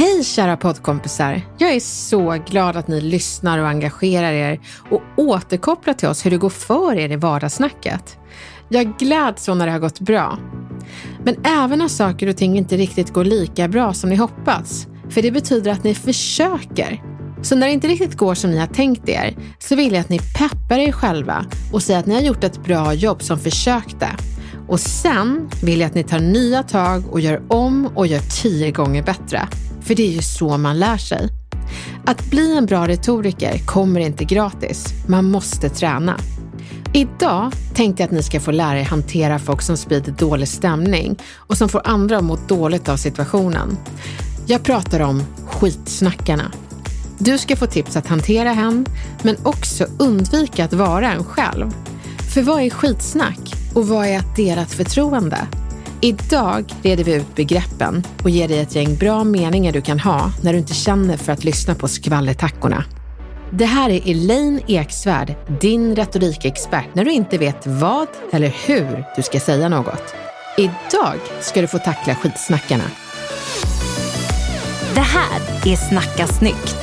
Hej kära poddkompisar! Jag är så glad att ni lyssnar och engagerar er och återkopplar till oss hur det går för er i vardagssnacket. Jag gläds så när det har gått bra. Men även när saker och ting inte riktigt går lika bra som ni hoppats, för det betyder att ni försöker. Så när det inte riktigt går som ni har tänkt er, så vill jag att ni peppar er själva och säger att ni har gjort ett bra jobb som försökte. Och sen vill jag att ni tar nya tag och gör om och gör tio gånger bättre. För det är ju så man lär sig. Att bli en bra retoriker kommer inte gratis. Man måste träna. Idag tänkte jag att ni ska få lära er hantera folk som sprider dålig stämning och som får andra att må dåligt av situationen. Jag pratar om skitsnackarna. Du ska få tips att hantera hen, men också undvika att vara en själv. För vad är skitsnack och vad är att dela ett förtroende? Idag reder vi ut begreppen och ger dig ett gäng bra meningar du kan ha när du inte känner för att lyssna på skvallertackorna. Det här är Elaine Eksvärd, din retorikexpert när du inte vet vad eller hur du ska säga något. Idag ska du få tackla skitsnackarna. Det här är Snacka snyggt.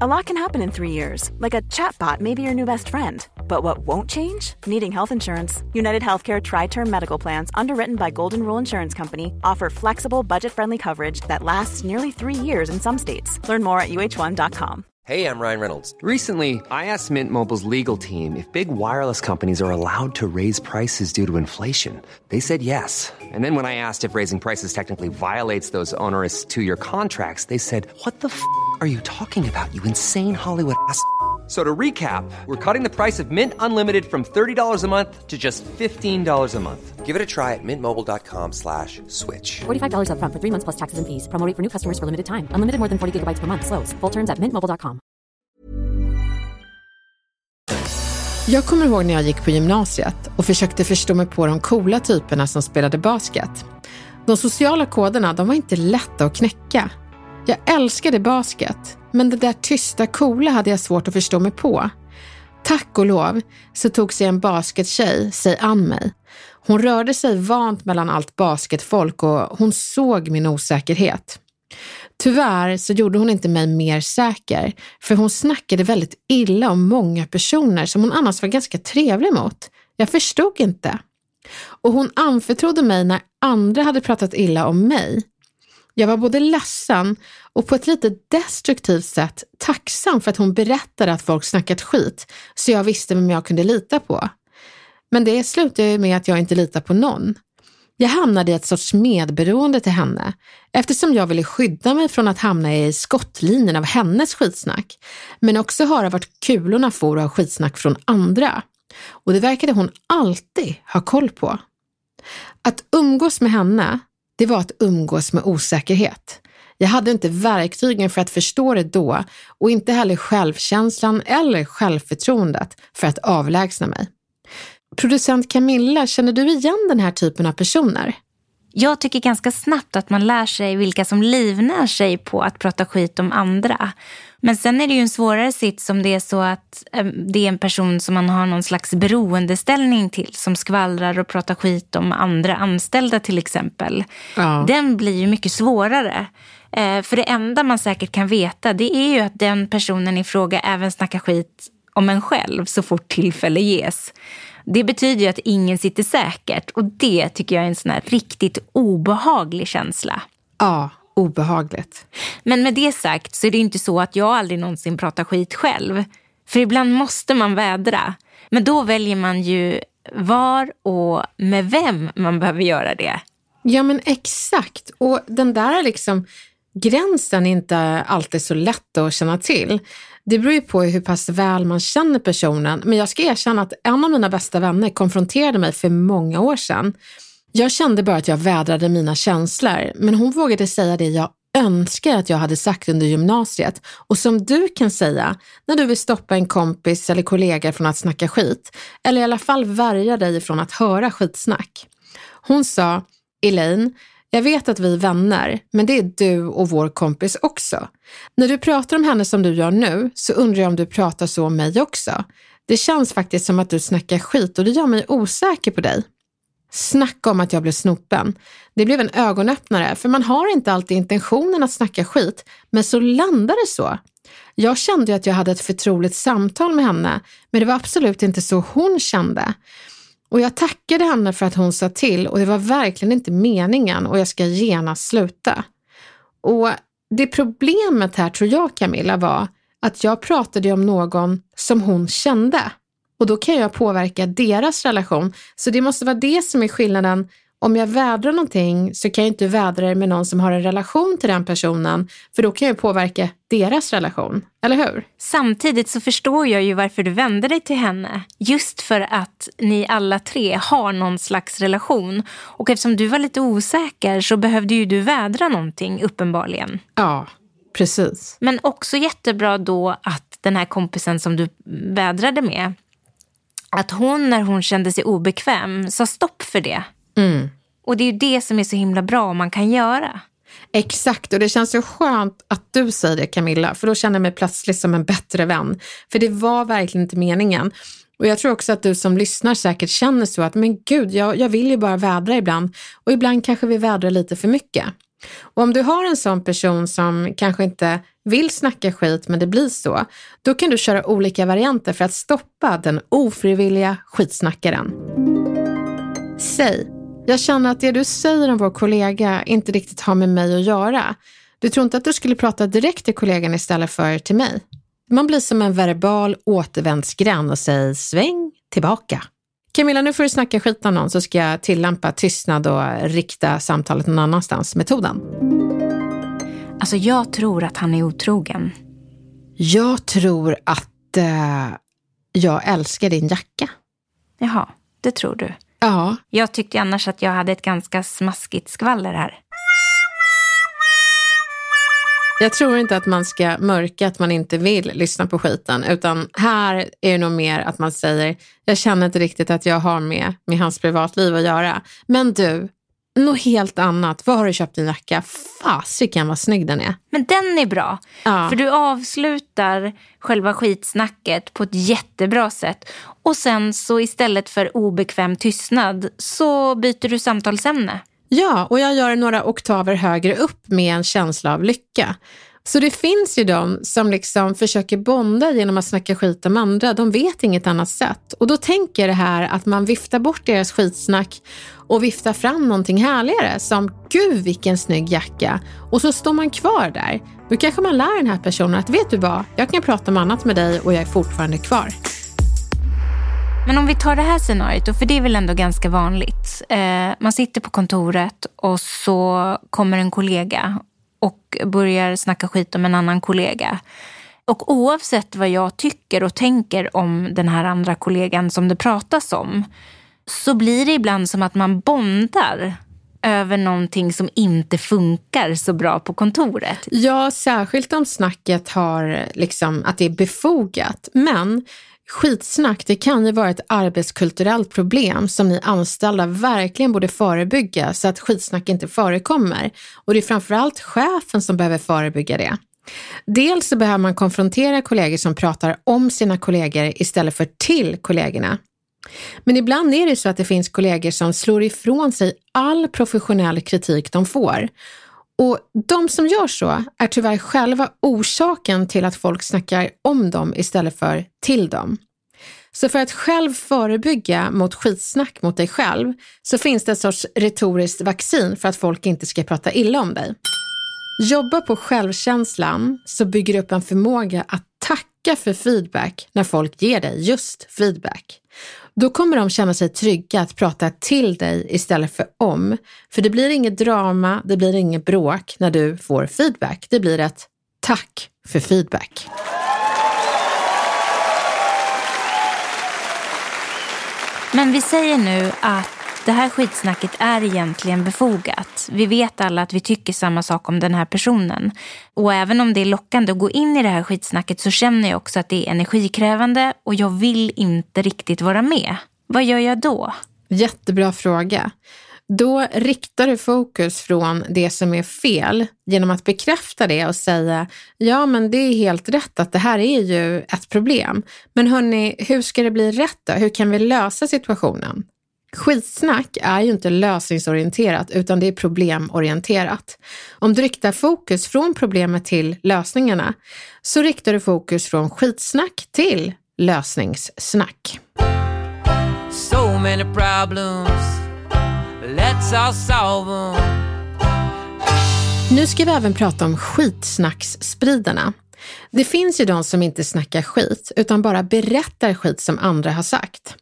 A lot can happen in three years, like a chatbot may be your new best friend. But what won't change? Needing health insurance. United Healthcare Tri Term Medical Plans, underwritten by Golden Rule Insurance Company, offer flexible, budget friendly coverage that lasts nearly three years in some states. Learn more at uh1.com. Hey, I'm Ryan Reynolds. Recently, I asked Mint Mobile's legal team if big wireless companies are allowed to raise prices due to inflation. They said yes. And then when I asked if raising prices technically violates those onerous two year contracts, they said, What the f are you talking about, you insane Hollywood ass? So to recap, we're cutting the price of Mint Unlimited from $30 a month to just $15 a month. Give it a try at mintmobile.com slash switch. $45 upfront for three months plus taxes and fees. Promo rate for new customers for limited time. Unlimited more than 40 gigabytes per month. Slows. Full terms at mintmobile.com. Jag kommer ihåg när jag gick på gymnasiet och försökte förstå mig på de coola typerna som spelade basket. De sociala koderna, de var inte lätta att knäcka. Jag älskade basket, men det där tysta coola hade jag svårt att förstå mig på. Tack och lov så tog sig en baskettjej sig an mig. Hon rörde sig vant mellan allt basketfolk och hon såg min osäkerhet. Tyvärr så gjorde hon inte mig mer säker, för hon snackade väldigt illa om många personer som hon annars var ganska trevlig mot. Jag förstod inte. Och hon anförtrodde mig när andra hade pratat illa om mig. Jag var både ledsen och på ett lite destruktivt sätt tacksam för att hon berättade att folk snackat skit, så jag visste vem jag kunde lita på. Men det slutade med att jag inte litar på någon. Jag hamnade i ett sorts medberoende till henne eftersom jag ville skydda mig från att hamna i skottlinjen av hennes skitsnack, men också höra vart kulorna for av skitsnack från andra. Och det verkade hon alltid ha koll på. Att umgås med henne, det var att umgås med osäkerhet. Jag hade inte verktygen för att förstå det då och inte heller självkänslan eller självförtroendet för att avlägsna mig. Producent Camilla, känner du igen den här typen av personer? Jag tycker ganska snabbt att man lär sig vilka som livnär sig på att prata skit om andra. Men sen är det ju en svårare sits om det är så att eh, det är en person som man har någon slags beroendeställning till som skvallrar och pratar skit om andra anställda till exempel. Ja. Den blir ju mycket svårare. Eh, för det enda man säkert kan veta det är ju att den personen i fråga även snackar skit om en själv så fort tillfälle ges. Det betyder ju att ingen sitter säkert och det tycker jag är en sån här riktigt obehaglig känsla. Ja, obehagligt. Men med det sagt så är det inte så att jag aldrig någonsin pratar skit själv. För ibland måste man vädra. Men då väljer man ju var och med vem man behöver göra det. Ja men exakt. Och den där liksom gränsen är inte alltid så lätt att känna till. Det beror ju på hur pass väl man känner personen, men jag ska erkänna att en av mina bästa vänner konfronterade mig för många år sedan. Jag kände bara att jag vädrade mina känslor, men hon vågade säga det jag önskar att jag hade sagt under gymnasiet och som du kan säga när du vill stoppa en kompis eller kollega från att snacka skit, eller i alla fall värja dig från att höra skitsnack. Hon sa, Elaine, jag vet att vi är vänner, men det är du och vår kompis också. När du pratar om henne som du gör nu så undrar jag om du pratar så om mig också. Det känns faktiskt som att du snackar skit och det gör mig osäker på dig. Snacka om att jag blev snopen. Det blev en ögonöppnare, för man har inte alltid intentionen att snacka skit, men så landade det så. Jag kände ju att jag hade ett förtroligt samtal med henne, men det var absolut inte så hon kände. Och jag tackade henne för att hon sa till och det var verkligen inte meningen och jag ska genast sluta. Och det problemet här tror jag Camilla var att jag pratade om någon som hon kände. Och då kan jag påverka deras relation. Så det måste vara det som är skillnaden. Om jag vädrar någonting så kan jag inte vädra det med någon som har en relation till den personen, för då kan jag påverka deras relation. Eller hur? Samtidigt så förstår jag ju varför du vände dig till henne. Just för att ni alla tre har någon slags relation. Och eftersom du var lite osäker så behövde ju du vädra någonting uppenbarligen. Ja, precis. Men också jättebra då att den här kompisen som du vädrade med att hon när hon kände sig obekväm sa stopp för det. Mm. Och det är ju det som är så himla bra om man kan göra. Exakt, och det känns så skönt att du säger det Camilla, för då känner jag mig plötsligt som en bättre vän. För det var verkligen inte meningen. Och jag tror också att du som lyssnar säkert känner så att, men gud, jag, jag vill ju bara vädra ibland. Och ibland kanske vi vädrar lite för mycket. Och om du har en sån person som kanske inte vill snacka skit men det blir så, då kan du köra olika varianter för att stoppa den ofrivilliga skitsnackaren. Säg, jag känner att det du säger om vår kollega inte riktigt har med mig att göra. Du tror inte att du skulle prata direkt till kollegan istället för till mig? Man blir som en verbal återvändsgränd och säger sväng tillbaka. Camilla, nu får du snacka skit om någon så ska jag tillämpa tystnad och rikta samtalet någon annanstans. Metoden. Alltså jag tror att han är otrogen. Jag tror att eh, jag älskar din jacka. Jaha, det tror du. Ja. Jag tyckte annars att jag hade ett ganska smaskigt skvaller här. Jag tror inte att man ska mörka att man inte vill lyssna på skiten, utan här är det nog mer att man säger, jag känner inte riktigt att jag har med, med hans privatliv att göra. Men du, något helt annat. Var har du köpt din jacka? Fasiken vad snygg den är. Men den är bra. Ja. För du avslutar själva skitsnacket på ett jättebra sätt. Och sen så istället för obekväm tystnad så byter du samtalsämne. Ja, och jag gör några oktaver högre upp med en känsla av lycka. Så det finns ju de som liksom försöker bonda genom att snacka skit om andra. De vet inget annat sätt. Och då tänker jag det här att man viftar bort deras skitsnack och viftar fram någonting härligare som gud vilken snygg jacka. Och så står man kvar där. Då kanske man lär den här personen att vet du vad, jag kan prata om annat med dig och jag är fortfarande kvar. Men om vi tar det här scenariot, då, för det är väl ändå ganska vanligt. Eh, man sitter på kontoret och så kommer en kollega och börjar snacka skit om en annan kollega. Och oavsett vad jag tycker och tänker om den här andra kollegan som det pratas om så blir det ibland som att man bondar över någonting som inte funkar så bra på kontoret. Ja, särskilt om snacket har liksom att det är befogat. Men skitsnack, det kan ju vara ett arbetskulturellt problem som ni anställda verkligen borde förebygga så att skitsnack inte förekommer. Och det är framförallt chefen som behöver förebygga det. Dels så behöver man konfrontera kollegor som pratar om sina kollegor istället för till kollegorna. Men ibland är det så att det finns kollegor som slår ifrån sig all professionell kritik de får. Och de som gör så är tyvärr själva orsaken till att folk snackar om dem istället för till dem. Så för att själv förebygga mot skitsnack mot dig själv så finns det ett sorts retoriskt vaccin för att folk inte ska prata illa om dig. Jobba på självkänslan så bygger du upp en förmåga att tacka för feedback när folk ger dig just feedback. Då kommer de känna sig trygga att prata till dig istället för om. För det blir inget drama, det blir inget bråk när du får feedback. Det blir ett tack för feedback. Men vi säger nu att det här skitsnacket är egentligen befogat. Vi vet alla att vi tycker samma sak om den här personen. Och även om det är lockande att gå in i det här skitsnacket så känner jag också att det är energikrävande och jag vill inte riktigt vara med. Vad gör jag då? Jättebra fråga. Då riktar du fokus från det som är fel genom att bekräfta det och säga ja men det är helt rätt att det här är ju ett problem. Men hörni, hur ska det bli rätt då? Hur kan vi lösa situationen? Skitsnack är ju inte lösningsorienterat utan det är problemorienterat. Om du riktar fokus från problemet till lösningarna så riktar du fokus från skitsnack till lösningssnack. So many problems, let's all solve them. Nu ska vi även prata om skitsnacksspridarna. Det finns ju de som inte snackar skit utan bara berättar skit som andra har sagt.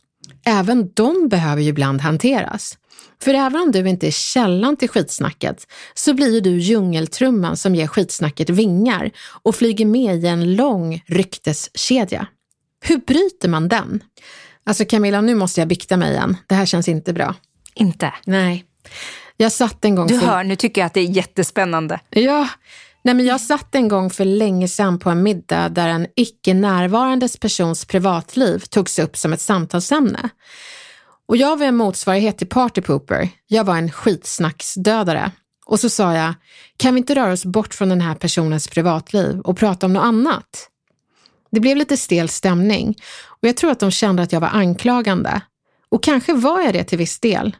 Även de behöver ju ibland hanteras. För även om du inte är källan till skitsnacket så blir ju du djungeltrumman som ger skitsnacket vingar och flyger med i en lång rykteskedja. Hur bryter man den? Alltså Camilla, nu måste jag bikta mig igen. Det här känns inte bra. Inte? Nej. Jag satt en gång... Du hör, nu tycker jag att det är jättespännande. Ja, Nej, men jag satt en gång för länge sedan på en middag där en icke närvarandes persons privatliv togs upp som ett samtalsämne. Och jag var en motsvarighet till partypooper. Jag var en skitsnacksdödare. Och så sa jag, kan vi inte röra oss bort från den här personens privatliv och prata om något annat? Det blev lite stel stämning och jag tror att de kände att jag var anklagande. Och kanske var jag det till viss del.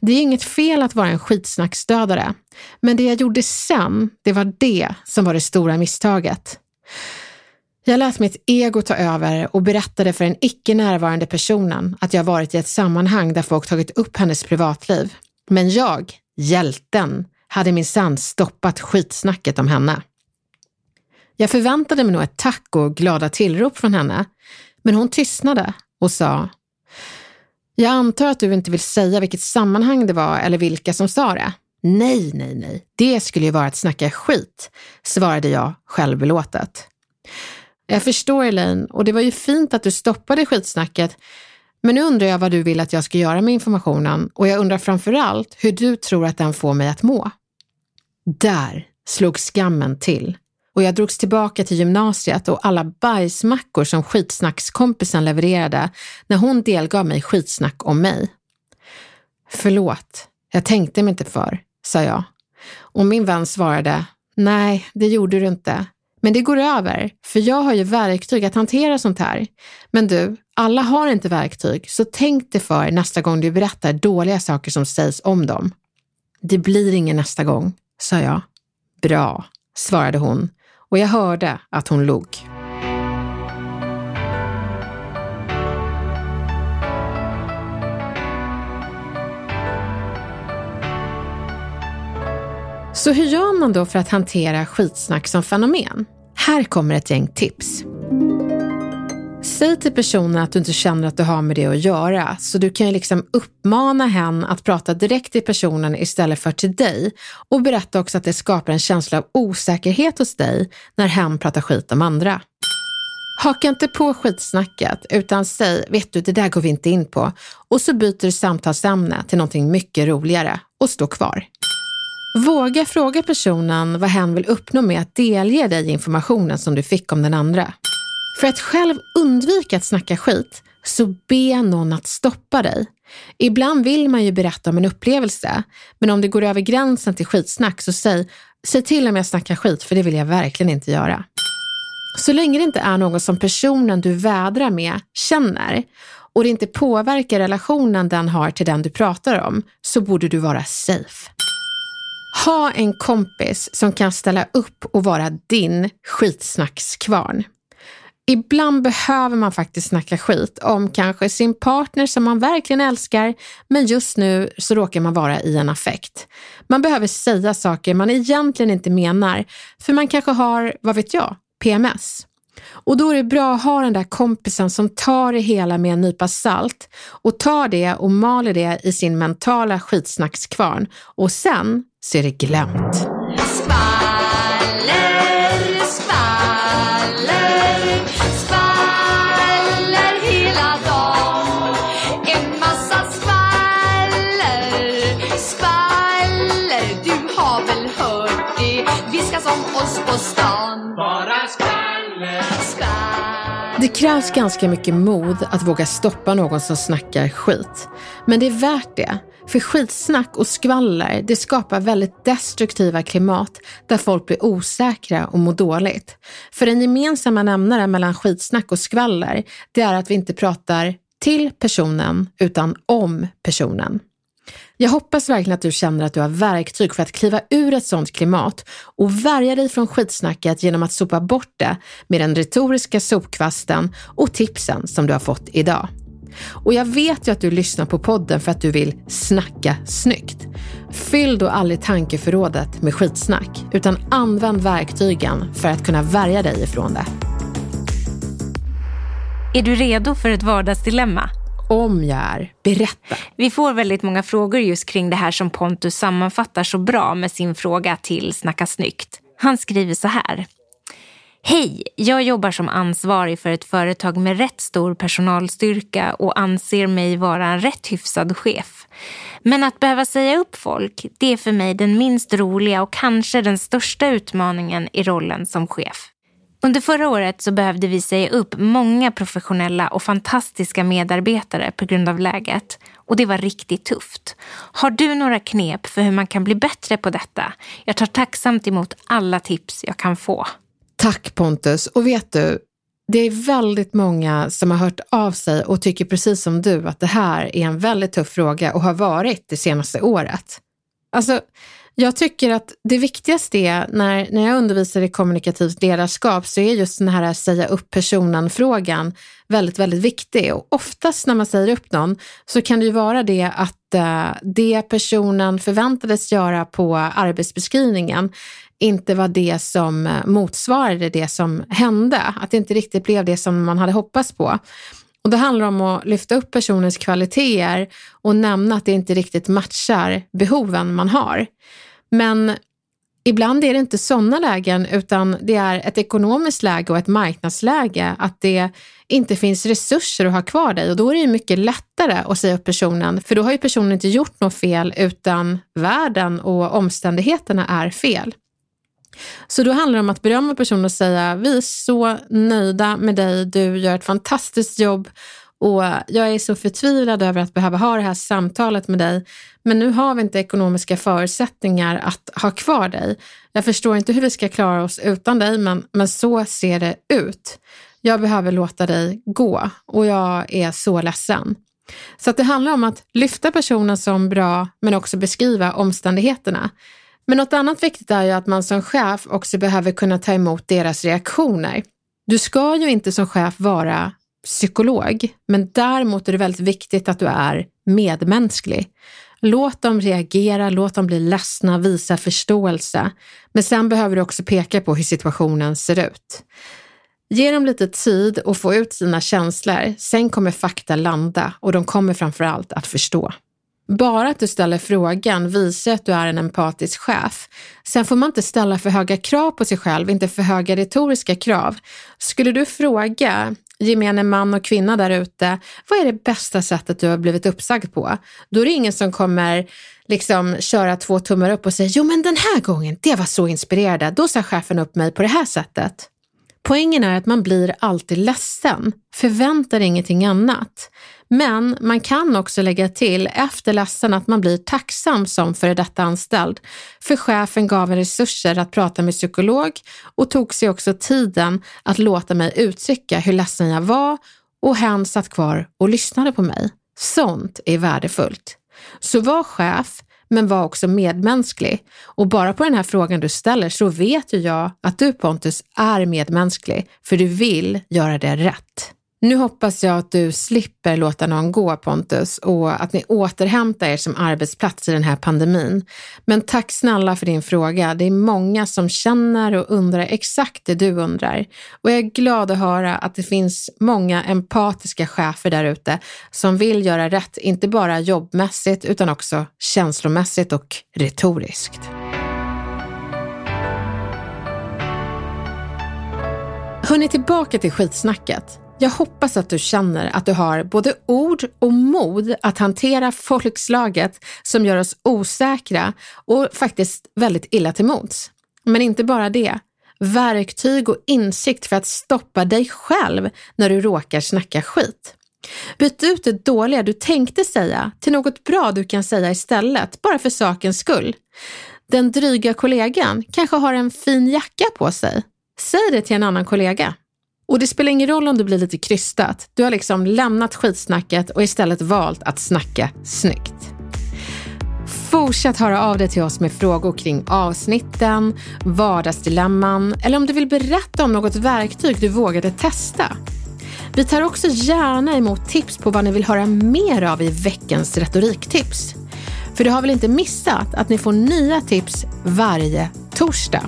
Det är inget fel att vara en skitsnacksdödare, men det jag gjorde sen, det var det som var det stora misstaget. Jag lät mitt ego ta över och berättade för den icke närvarande personen att jag varit i ett sammanhang där folk tagit upp hennes privatliv. Men jag, hjälten, hade minsann stoppat skitsnacket om henne. Jag förväntade mig nog ett tack och glada tillrop från henne, men hon tystnade och sa jag antar att du inte vill säga vilket sammanhang det var eller vilka som sa det. Nej, nej, nej, det skulle ju vara att snacka skit, svarade jag självbelåtet. Jag förstår Elaine och det var ju fint att du stoppade skitsnacket, men nu undrar jag vad du vill att jag ska göra med informationen och jag undrar framförallt hur du tror att den får mig att må. Där slog skammen till och jag drogs tillbaka till gymnasiet och alla bajsmackor som skitsnackskompisen levererade när hon delgav mig skitsnack om mig. Förlåt, jag tänkte mig inte för, sa jag. Och min vän svarade, nej, det gjorde du inte. Men det går över, för jag har ju verktyg att hantera sånt här. Men du, alla har inte verktyg, så tänk dig för nästa gång du berättar dåliga saker som sägs om dem. Det blir ingen nästa gång, sa jag. Bra, svarade hon och jag hörde att hon log. Så hur gör man då för att hantera skitsnack som fenomen? Här kommer ett gäng tips. Säg till personen att du inte känner att du har med det att göra, så du kan ju liksom uppmana henne att prata direkt till personen istället för till dig och berätta också att det skapar en känsla av osäkerhet hos dig när hen pratar skit om andra. Haka inte på skitsnacket utan säg, vet du, det där går vi inte in på och så byter du samtalsämne till någonting mycket roligare och stå kvar. Våga fråga personen vad hen vill uppnå med att delge dig informationen som du fick om den andra. För att själv undvika att snacka skit, så be någon att stoppa dig. Ibland vill man ju berätta om en upplevelse, men om det går över gränsen till skitsnack så säg, säg till om jag snackar skit för det vill jag verkligen inte göra. Så länge det inte är någon som personen du vädrar med känner och det inte påverkar relationen den har till den du pratar om så borde du vara safe. Ha en kompis som kan ställa upp och vara din skitsnackskvarn. Ibland behöver man faktiskt snacka skit om kanske sin partner som man verkligen älskar, men just nu så råkar man vara i en affekt. Man behöver säga saker man egentligen inte menar, för man kanske har, vad vet jag, PMS. Och då är det bra att ha den där kompisen som tar det hela med en nypa salt och tar det och maler det i sin mentala skitsnackskvarn och sen så är det glömt. Krävs ganska mycket mod att våga stoppa någon som snackar skit. Men det är värt det. För skitsnack och skvaller, det skapar väldigt destruktiva klimat där folk blir osäkra och mår dåligt. För den gemensamma nämnaren mellan skitsnack och skvaller, det är att vi inte pratar till personen utan om personen. Jag hoppas verkligen att du känner att du har verktyg för att kliva ur ett sånt klimat och värja dig från skitsnacket genom att sopa bort det med den retoriska sopkvasten och tipsen som du har fått idag. Och jag vet ju att du lyssnar på podden för att du vill snacka snyggt. Fyll då aldrig tankeförrådet med skitsnack, utan använd verktygen för att kunna värja dig ifrån det. Är du redo för ett vardagsdilemma? Om jag är, berätta. Vi får väldigt många frågor just kring det här som Pontus sammanfattar så bra med sin fråga till Snacka snyggt. Han skriver så här. Hej, jag jobbar som ansvarig för ett företag med rätt stor personalstyrka och anser mig vara en rätt hyfsad chef. Men att behöva säga upp folk, det är för mig den minst roliga och kanske den största utmaningen i rollen som chef. Under förra året så behövde vi säga upp många professionella och fantastiska medarbetare på grund av läget. Och det var riktigt tufft. Har du några knep för hur man kan bli bättre på detta? Jag tar tacksamt emot alla tips jag kan få. Tack Pontus. Och vet du, det är väldigt många som har hört av sig och tycker precis som du att det här är en väldigt tuff fråga och har varit det senaste året. Alltså, jag tycker att det viktigaste är när, när jag undervisar i kommunikativt ledarskap så är just den här säga upp personen-frågan väldigt, väldigt viktig. Och oftast när man säger upp någon så kan det ju vara det att uh, det personen förväntades göra på arbetsbeskrivningen inte var det som eh, motsvarade det som hände. Att det inte riktigt blev det som man hade hoppats på. Och Det handlar om att lyfta upp personens kvaliteter och nämna att det inte riktigt matchar behoven man har. Men ibland är det inte sådana lägen utan det är ett ekonomiskt läge och ett marknadsläge att det inte finns resurser att ha kvar dig och då är det mycket lättare att säga upp personen för då har ju personen inte gjort något fel utan världen och omständigheterna är fel. Så då handlar det om att berömma personen och säga vi är så nöjda med dig, du gör ett fantastiskt jobb och jag är så förtvivlad över att behöva ha det här samtalet med dig. Men nu har vi inte ekonomiska förutsättningar att ha kvar dig. Jag förstår inte hur vi ska klara oss utan dig, men, men så ser det ut. Jag behöver låta dig gå och jag är så ledsen. Så att det handlar om att lyfta personen som bra, men också beskriva omständigheterna. Men något annat viktigt är ju att man som chef också behöver kunna ta emot deras reaktioner. Du ska ju inte som chef vara psykolog, men däremot är det väldigt viktigt att du är medmänsklig. Låt dem reagera, låt dem bli ledsna, visa förståelse. Men sen behöver du också peka på hur situationen ser ut. Ge dem lite tid att få ut sina känslor. Sen kommer fakta landa och de kommer framför allt att förstå. Bara att du ställer frågan visar att du är en empatisk chef. Sen får man inte ställa för höga krav på sig själv, inte för höga retoriska krav. Skulle du fråga gemene man och kvinna där ute, vad är det bästa sättet du har blivit uppsagd på? Då är det ingen som kommer liksom köra två tummar upp och säga, jo men den här gången, det var så inspirerande, då sa chefen upp mig på det här sättet. Poängen är att man blir alltid ledsen, förväntar ingenting annat. Men man kan också lägga till efter ledsen att man blir tacksam som före detta anställd. För chefen gav en resurser att prata med psykolog och tog sig också tiden att låta mig uttrycka hur ledsen jag var och hen satt kvar och lyssnade på mig. Sånt är värdefullt. Så var chef, men var också medmänsklig. Och bara på den här frågan du ställer så vet ju jag att du Pontus är medmänsklig, för du vill göra det rätt. Nu hoppas jag att du slipper låta någon gå Pontus och att ni återhämtar er som arbetsplats i den här pandemin. Men tack snälla för din fråga. Det är många som känner och undrar exakt det du undrar. Och jag är glad att höra att det finns många empatiska chefer där ute som vill göra rätt, inte bara jobbmässigt utan också känslomässigt och retoriskt. Hörni, tillbaka till skitsnacket. Jag hoppas att du känner att du har både ord och mod att hantera folkslaget som gör oss osäkra och faktiskt väldigt illa till mods. Men inte bara det. Verktyg och insikt för att stoppa dig själv när du råkar snacka skit. Byt ut det dåliga du tänkte säga till något bra du kan säga istället, bara för sakens skull. Den dryga kollegan kanske har en fin jacka på sig. Säg det till en annan kollega. Och det spelar ingen roll om det blir lite krystat. Du har liksom lämnat skitsnacket och istället valt att snacka snyggt. Fortsätt höra av dig till oss med frågor kring avsnitten, vardagsdilemman eller om du vill berätta om något verktyg du vågade testa. Vi tar också gärna emot tips på vad ni vill höra mer av i veckans retoriktips. För du har väl inte missat att ni får nya tips varje torsdag?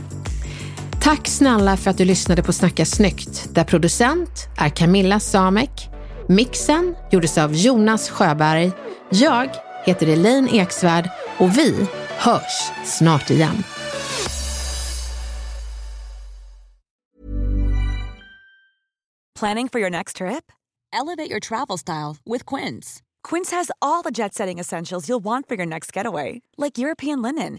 Tack snälla för att du lyssnade på Snacka snyggt, där producent är Camilla Samek. Mixen gjordes av Jonas Sjöberg. Jag heter Elaine Eksvärd och vi hörs snart igen. Planning for your next trip? Elevate your travel style with Quince. Quince has all the jet setting essentials you'll want for your next getaway, like European linen,